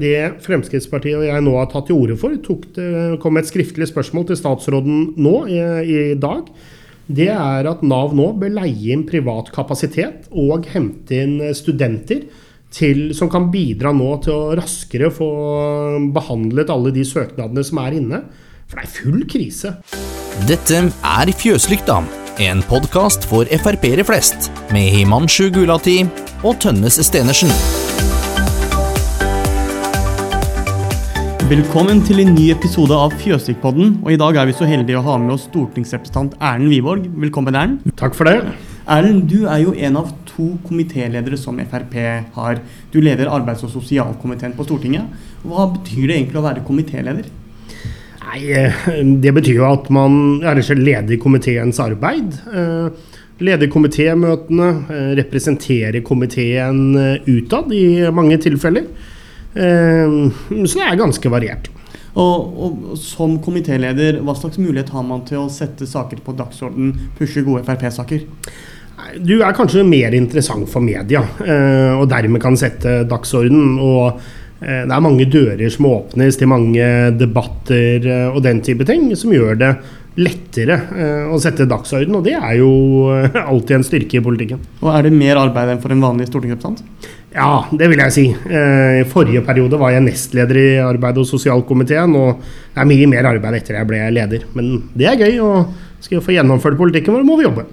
Det Fremskrittspartiet og jeg nå har tatt til orde for, det, kom et skriftlig spørsmål til statsråden nå i, i dag. Det er at Nav nå bør leie inn privat kapasitet og hente inn studenter til, som kan bidra nå til å raskere få behandlet alle de søknadene som er inne. For det er full krise. Dette er Fjøslykta, en podkast for Frp-ere flest, med Himanshu Gulati og Tønnes Stenersen. Velkommen til en ny episode av Fjøsikpodden. Og I dag er vi så heldige å ha med oss stortingsrepresentant Erlend Wiborg. Velkommen, Erlend. Takk for det. Erlend, du er jo en av to komitéledere som Frp har. Du leder arbeids- og sosialkomiteen på Stortinget. Hva betyr det egentlig å være komitéleder? Nei, eh, Det betyr jo at man er leder i komiteens arbeid. Eh, leder komitémøtene, eh, representerer komiteen utad i mange tilfeller. Ehm, så det er ganske variert. Og, og Som komitéleder, hva slags mulighet har man til å sette saker på dagsorden, pushe gode Frp-saker? Du er kanskje mer interessant for media, eh, og dermed kan sette dagsorden. Og eh, det er mange dører som åpnes til mange debatter eh, og den type ting, som gjør det lettere å sette dagsorden, og det er jo alltid en styrke i politikken. Og Er det mer arbeid enn for en vanlig stortingsrepresentant? Ja, det vil jeg si. I forrige periode var jeg nestleder i arbeid- og sosialkomiteen, og det er mye mer arbeid etter jeg ble leder. Men det er gøy, og skal vi få gjennomført politikken vår, må vi jobbe.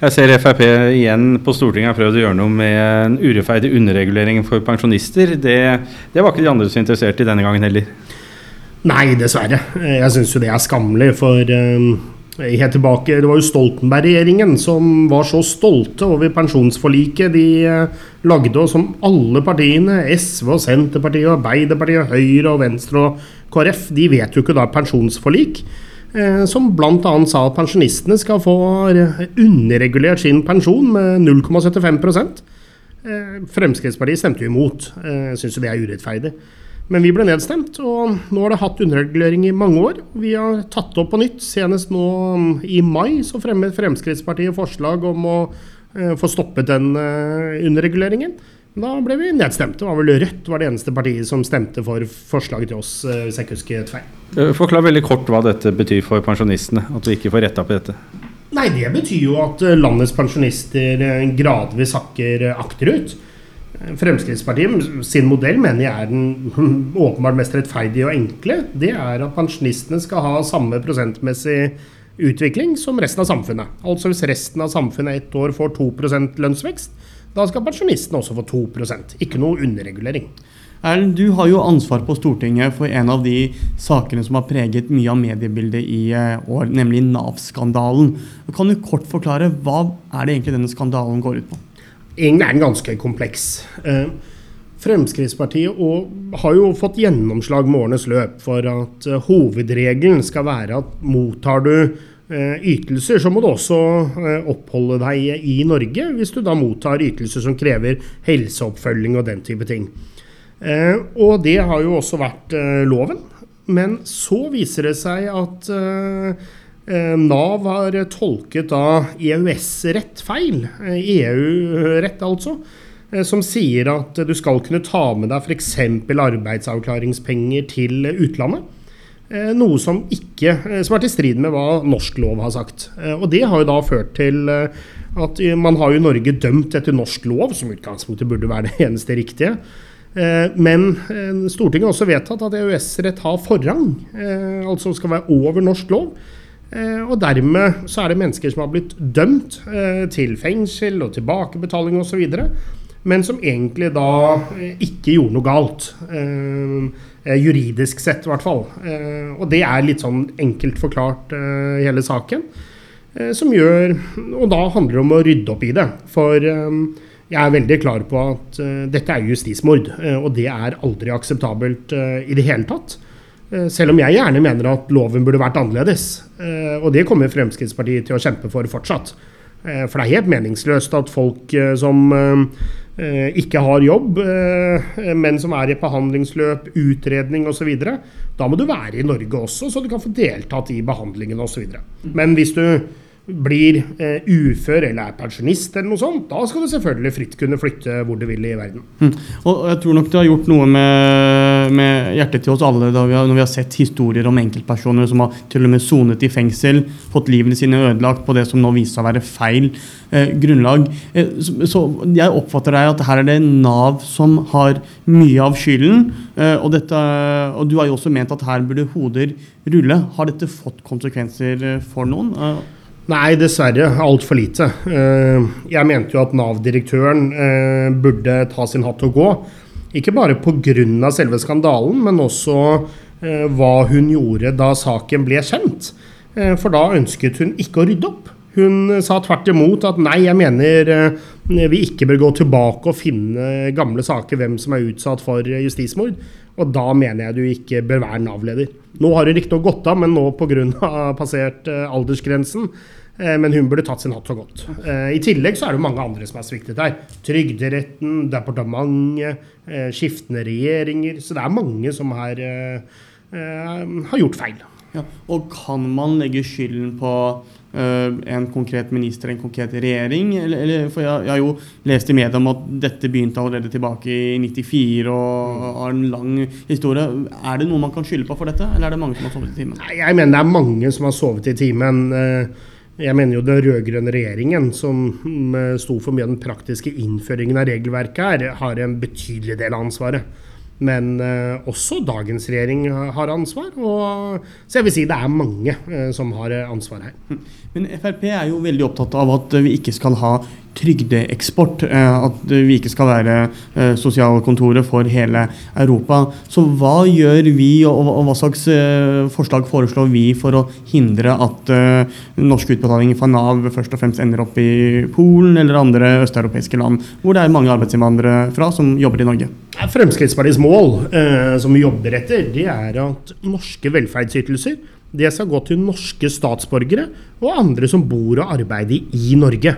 Jeg ser Frp igjen på Stortinget har prøvd å gjøre noe med en urettferdig underregulering for pensjonister. Det, det var ikke de andre så interessert i denne gangen heller. Nei, dessverre. Jeg syns jo det er skammelig, for um, helt tilbake Det var jo Stoltenberg-regjeringen som var så stolte over pensjonsforliket de uh, lagde, og som alle partiene, SV og Senterpartiet, og Arbeiderpartiet, Høyre og Venstre og KrF, de vet jo ikke da pensjonsforlik. Uh, som bl.a. sa at pensjonistene skal få underregulert sin pensjon med 0,75 uh, Fremskrittspartiet stemte jo imot. Syns jo det er urettferdig. Men vi ble nedstemt, og nå har det hatt underregulering i mange år. Vi har tatt det opp på nytt. Senest nå um, i mai så fremmet Fremskrittspartiet forslag om å uh, få stoppet den uh, underreguleringen. Da ble vi nedstemt. Det var vel Rødt var det eneste partiet som stemte for forslaget til oss, uh, hvis jeg ikke husker feil. Forklar veldig kort hva dette betyr for pensjonistene, at vi ikke får retta på dette. Nei, Det betyr jo at landets pensjonister gradvis sakker akterut. Fremskrittspartiet sin modell mener jeg er den åpenbart mest rettferdige og enkle. Det er at pensjonistene skal ha samme prosentmessig utvikling som resten av samfunnet. Altså hvis resten av samfunnet ett år får 2% lønnsvekst, da skal pensjonistene også få 2% Ikke noe underregulering. Erlend, du har jo ansvar på Stortinget for en av de sakene som har preget mye av mediebildet i eh, år, nemlig Nav-skandalen. Kan du kort forklare hva er det egentlig denne skandalen går ut på? Egentlig er den ganske kompleks. Eh, Fremskrittspartiet har jo fått gjennomslag med årenes løp for at eh, hovedregelen skal være at mottar du eh, ytelser, så må du også oppholde deg i Norge hvis du da mottar ytelser som krever helseoppfølging og den type ting. Og det har jo også vært loven. Men så viser det seg at Nav har tolket da EØS-rett feil, EU-rett eh, e altså, eh, som sier at du skal kunne ta med deg f.eks. arbeidsavklaringspenger til utlandet. Noe som, ikke, som er til strid med hva norsk lov har sagt. Og Det har jo da ført til at man har jo Norge dømt etter norsk lov, som utgangspunktet burde være det eneste riktige. Men Stortinget har også vedtatt at EØS-rett har forrang, altså skal være over norsk lov. Eh, og dermed så er det mennesker som har blitt dømt eh, til fengsel og tilbakebetaling osv., men som egentlig da eh, ikke gjorde noe galt. Juridisk sett, i hvert fall. Og det er litt sånn enkelt forklart hele saken. Som gjør Og da handler det om å rydde opp i det. For jeg er veldig klar på at dette er justismord, og det er aldri akseptabelt i det hele tatt. Eh, selv om jeg gjerne mener at loven burde vært annerledes. Eh, og det kommer Fremskrittspartiet til å kjempe for fortsatt. Eh, for det er helt meningsløst at folk som ikke har jobb, men som er i behandlingsløp, utredning osv. Da må du være i Norge også, så du kan få deltatt i behandlingen osv. Men hvis du blir ufør eller er pensjonist, eller noe sånt, da skal du selvfølgelig fritt kunne flytte hvor du vil i verden. Mm. Og jeg tror nok det har gjort noe med med hjertet til oss alle vi har, når vi har sett historier om enkeltpersoner som har til og med sonet i fengsel, fått livene sine ødelagt på det som nå viser seg å være feil eh, grunnlag. Eh, så, så, jeg oppfatter deg at her er det Nav som har mye av skylden. Eh, og, dette, og, du har jo også ment at her burde hoder rulle. Har dette fått konsekvenser eh, for noen? Eh, Nei, dessverre altfor lite. Eh, jeg mente jo at Nav-direktøren burde ta sin hatt og gå. Ikke bare pga. selve skandalen, men også eh, hva hun gjorde da saken ble kjent. For da ønsket hun ikke å rydde opp. Hun sa tvert imot at nei, jeg mener vi ikke bør gå tilbake og finne gamle saker hvem som er utsatt for justismord. Og da mener jeg du ikke bør være Nav-leder. Nå har hun riktignok gått av, men nå pga. passert aldersgrensen. Eh, men hun burde tatt sin hatt så godt. Eh, I tillegg så er det mange andre som har sviktet her. Trygderetten, departementet, eh, skiftende regjeringer. Så det er mange som har, har gjort feil. Ja, og kan man legge skylden på en konkret minister, en konkret regjering? Eller, eller, for jeg, jeg, har jo lest i media om at dette begynte allerede tilbake i 94 og har en lang historie. Er det noe man kan skylde på for dette, eller er det mange som har sovet i timen? Jeg mener det er mange som har sovet i timen. Uh, jeg mener jo den rød-grønne regjeringen, som mm, sto for mye av den praktiske innføringen av regelverket her, har en betydelig del av ansvaret. Men uh, også dagens regjering har ansvar. Og, så jeg vil si det er mange uh, som har ansvar her. Men Frp er jo veldig opptatt av at vi ikke skal ha trygdeeksport. Eh, at vi ikke skal være eh, sosialkontoret for hele Europa. Så hva gjør vi, og hva slags eh, forslag foreslår vi for å hindre at norske utbetalinger fra Nav først og fremst ender opp i Polen eller andre østeuropeiske land, hvor det er mange arbeidsinnvandrere fra som jobber i Norge? Fremskrittspartiets mål, som vi jobber etter, det er at norske velferdsytelser det skal gå til norske statsborgere og andre som bor og arbeider i Norge.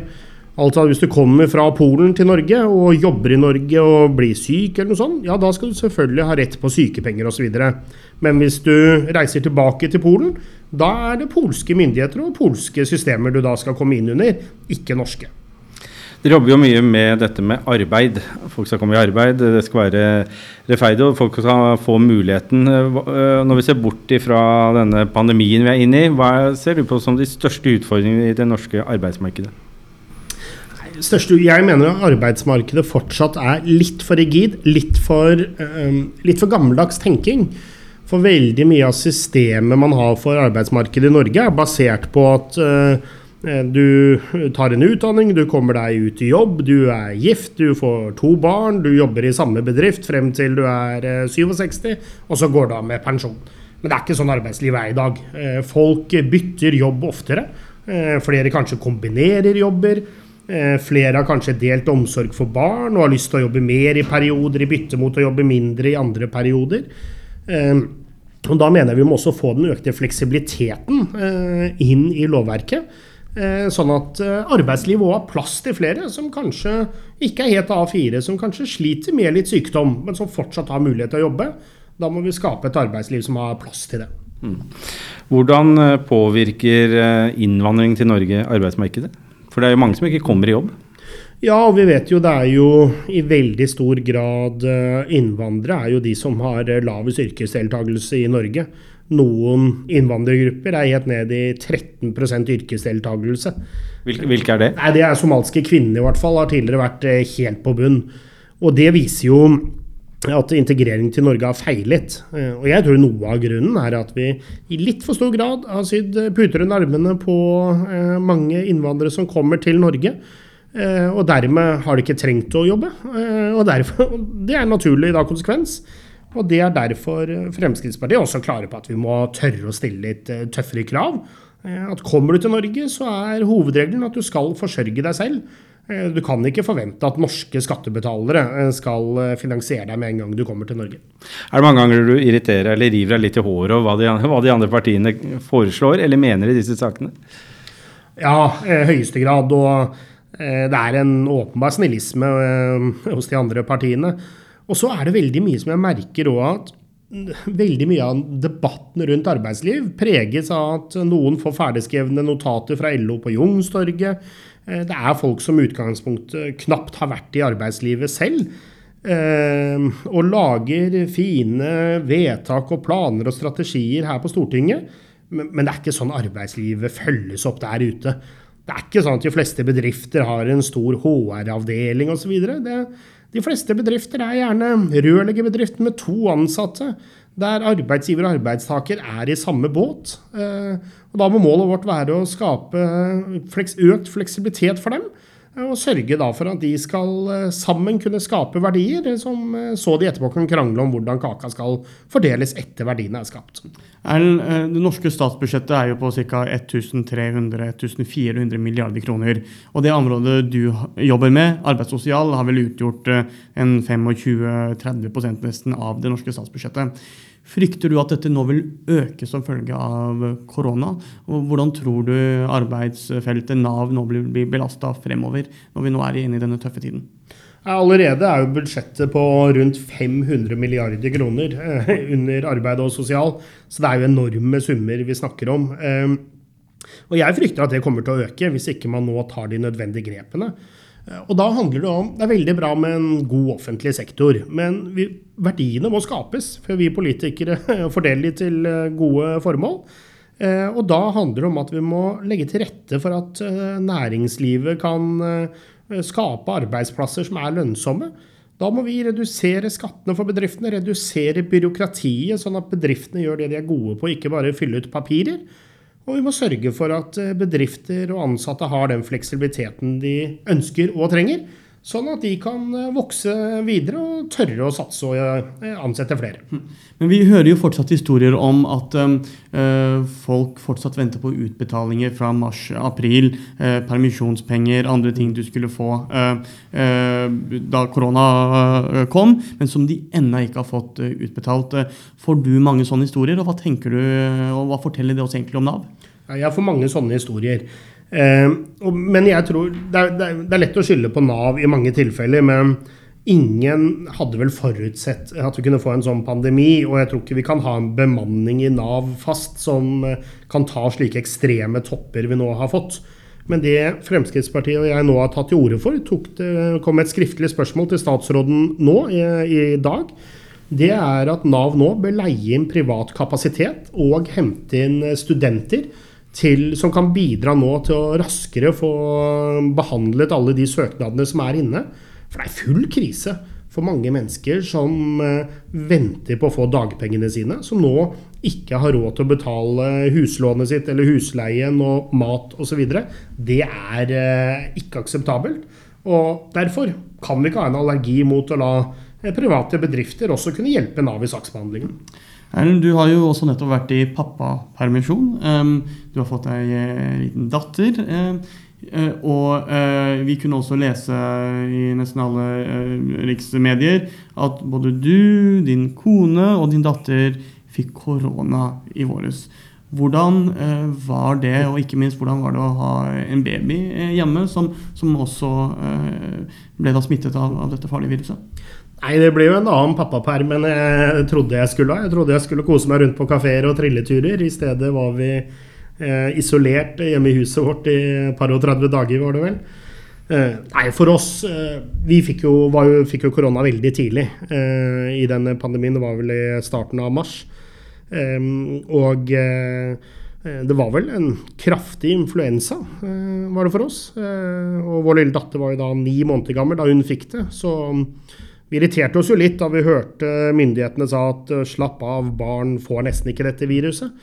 Altså Hvis du kommer fra Polen til Norge og jobber i Norge og blir syk, eller noe sånt, ja da skal du selvfølgelig ha rett på sykepenger osv. Men hvis du reiser tilbake til Polen, da er det polske myndigheter og polske systemer du da skal komme inn under, ikke norske. Dere jobber jo mye med dette med arbeid. Folk skal komme i arbeid, det skal være rettferdig, og folk skal få muligheten. Når vi ser bort fra denne pandemien vi er inne i, hva ser du på som de største utfordringene i det norske arbeidsmarkedet? Største, jeg mener at arbeidsmarkedet fortsatt er litt for rigid, litt for, um, litt for gammeldags tenking. For veldig mye av systemet man har for arbeidsmarkedet i Norge, er basert på at uh, du tar en utdanning, du kommer deg ut i jobb, du er gift, du får to barn, du jobber i samme bedrift frem til du er 67, eh, og så går du av med pensjon. Men det er ikke sånn arbeidslivet er i dag. Folk bytter jobb oftere. Flere kanskje kombinerer jobber. Eh, flere har kanskje delt omsorg for barn og har lyst til å jobbe mer i perioder i bytte mot å jobbe mindre i andre perioder. Eh, og Da mener jeg vi må også få den økte fleksibiliteten eh, inn i lovverket. Sånn at arbeidslivet òg har plass til flere som kanskje ikke er helt A4, som kanskje sliter med litt sykdom, men som fortsatt har mulighet til å jobbe. Da må vi skape et arbeidsliv som har plass til det. Mm. Hvordan påvirker innvandring til Norge arbeidsmarkedet? For det er jo mange som ikke kommer i jobb. Ja, og vi vet jo det er jo i veldig stor grad eh, innvandrere er jo de som har eh, lavest yrkesdeltakelse i Norge. Noen innvandrergrupper er helt ned i 13 yrkesdeltakelse. Hvilke, hvilke er det? Nei, Det er somalske kvinner i hvert fall. Har tidligere vært eh, helt på bunn. Og det viser jo at integrering til Norge har feilet. Eh, og jeg tror noe av grunnen er at vi i litt for stor grad har sydd puter under armene på eh, mange innvandrere som kommer til Norge. Eh, og dermed har de ikke trengt å jobbe. Og derfor, det er en naturlig da, konsekvens. Og det er derfor Fremskrittspartiet også klare på at vi må tørre å stille litt tøffere krav. At kommer du til Norge, så er hovedregelen at du skal forsørge deg selv. Eh, du kan ikke forvente at norske skattebetalere eh, skal eh, finansiere deg med en gang du kommer til Norge. Er det mange ganger du irriterer eller river deg litt i håret over hva de, hva de andre partiene foreslår eller mener i disse sakene? Ja, i høyeste grad. Og det er en åpenbar snillisme hos de andre partiene. Og så er det veldig mye som jeg merker òg at veldig mye av debatten rundt arbeidsliv preges av at noen får ferdigskrevne notater fra LO på Youngstorget. Eh, det er folk som i utgangspunktet knapt har vært i arbeidslivet selv. eh, og lager fine vedtak og planer og strategier her på Stortinget. Men, det er ikke sånn arbeidslivet følges opp der ute. Det er ikke sånn at de fleste bedrifter har en stor HR-avdeling osv. De fleste bedrifter er gjerne rørleggerbedrifter med to ansatte, der arbeidsgiver og arbeidstaker er i samme båt. Eh, og Da må målet vårt være å skape økt fleksibilitet for dem. Og sørge da for at de skal eh, sammen kunne skape verdier, som eh, så de etterpå kan krangle om hvordan kaka skal fordeles etter verdiene er skapt. Erlend, eh, det norske statsbudsjettet er jo på ca. 1300-1400 milliarder kroner. Og det området du jobber med, arbeidssosial, har vel utgjort en 25-30% nesten av det norske statsbudsjettet. Frykter du at dette nå vil øke som følge av korona? Og hvordan tror du arbeidsfeltet Nav nå blir belasta fremover, når vi nå er inne i denne tøffe tiden? Allerede er jo budsjettet på rundt 500 milliarder kroner eh, under arbeid og sosial, så det er jo enorme summer vi snakker om. Eh, og jeg frykter at det kommer til å øke hvis ikke man nå tar de nødvendige grepene. Eh, og da handler det om Det er veldig bra med en god offentlig sektor, men vi, verdiene må skapes før vi politikere fordeler de til eh, gode formål. Eh, og da handler det om at vi må legge til rette for at næringslivet kan skape arbeidsplasser som er lønnsomme. Da må vi redusere skattene for bedriftene, redusere byråkratiet, sånn at bedriftene gjør det de er gode på, ikke bare fylle ut papirer. Og vi må sørge for at eh, bedrifter og ansatte har den fleksibiliteten de ønsker og trenger Sånn at de kan eh, vokse videre og tørre å satse og eh, ansette flere. Men vi hører jo fortsatt historier om at øh, folk fortsatt venter på utbetalinger fra mars-april. Øh, permisjonspenger, andre ting du skulle få øh, da korona kom, men som de ennå ikke har fått utbetalt. Får du mange sånne historier, og hva tenker du, og hva forteller det oss egentlig om Nav? Jeg får mange sånne historier. Eh, men jeg tror det er, det er, lett å skylde på Nav i mange tilfeller. Men ingen hadde vel forutsett at vi kunne få en sånn pandemi. Og jeg tror ikke vi kan ha en bemanning i Nav fast som eh, kan ta slike ekstreme topper vi nå har fått. Men det Fremskrittspartiet og jeg nå har tatt til orde for, det, kom et skriftlig spørsmål til statsråden nå i, i dag. Det er at Nav nå bør leie inn privat kapasitet og hente inn studenter til, som kan bidra nå til å raskere få behandlet alle de søknadene som er inne. For det er full krise for mange mennesker som uh, venter på å få dagpengene sine, som nå ikke har råd til å betale huslånet sitt eller husleien og mat osv. Det er uh, ikke akseptabelt. Og derfor kan vi ikke ha en allergi mot å la uh, private bedrifter også kunne hjelpe Nav i saksbehandlingen. Erlend, du har jo også nettopp vært i pappapermisjon. Du har fått deg eh, liten datter. Eh, og eh, vi kunne også lese i nesten alle riksmedier at både du, din kone og din datter fikk korona i våres. Hvordan var det, og ikke minst hvordan var det å ha en baby hjemme som, som også ble da smittet av, av dette farlige viruset? Nei, det ble jo en annen pappaperm enn jeg trodde jeg skulle ha. Jeg trodde jeg skulle kose meg rundt på kafeer og trilleturer. I stedet var vi eh, isolert hjemme i huset vårt i et par og 30 dager, var det vel. Eh, nei, for oss eh, Vi fikk jo, jo, fikk jo, korona veldig tidlig eh, i denne pandemien. Det var vel i starten av mars. Ehm, og eh, det var vel en kraftig influensa, eh, var det for oss. og vår lille datter var jo da ni måneder gammel da hun fikk det. Så vi irriterte oss jo litt da vi hørte myndighetene sa at eh, slapp av, barn får nesten ikke dette viruset.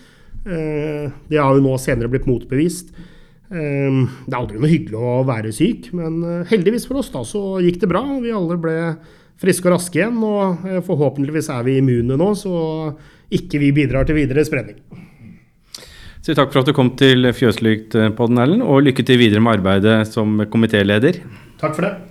Eh, det har jo nå senere blitt motbevist. Eh, det er aldri noe hyggelig å være syk, men heldigvis for oss da så gikk det bra. Vi alle ble friske og raske igjen, og forhåpentligvis er vi immune nå, så ikke vi bidrar til videre spredning. Så takk for at du kom til Fjøslykt-podden, Erlend, og lykke til videre med arbeidet som komitéleder. Takk for det.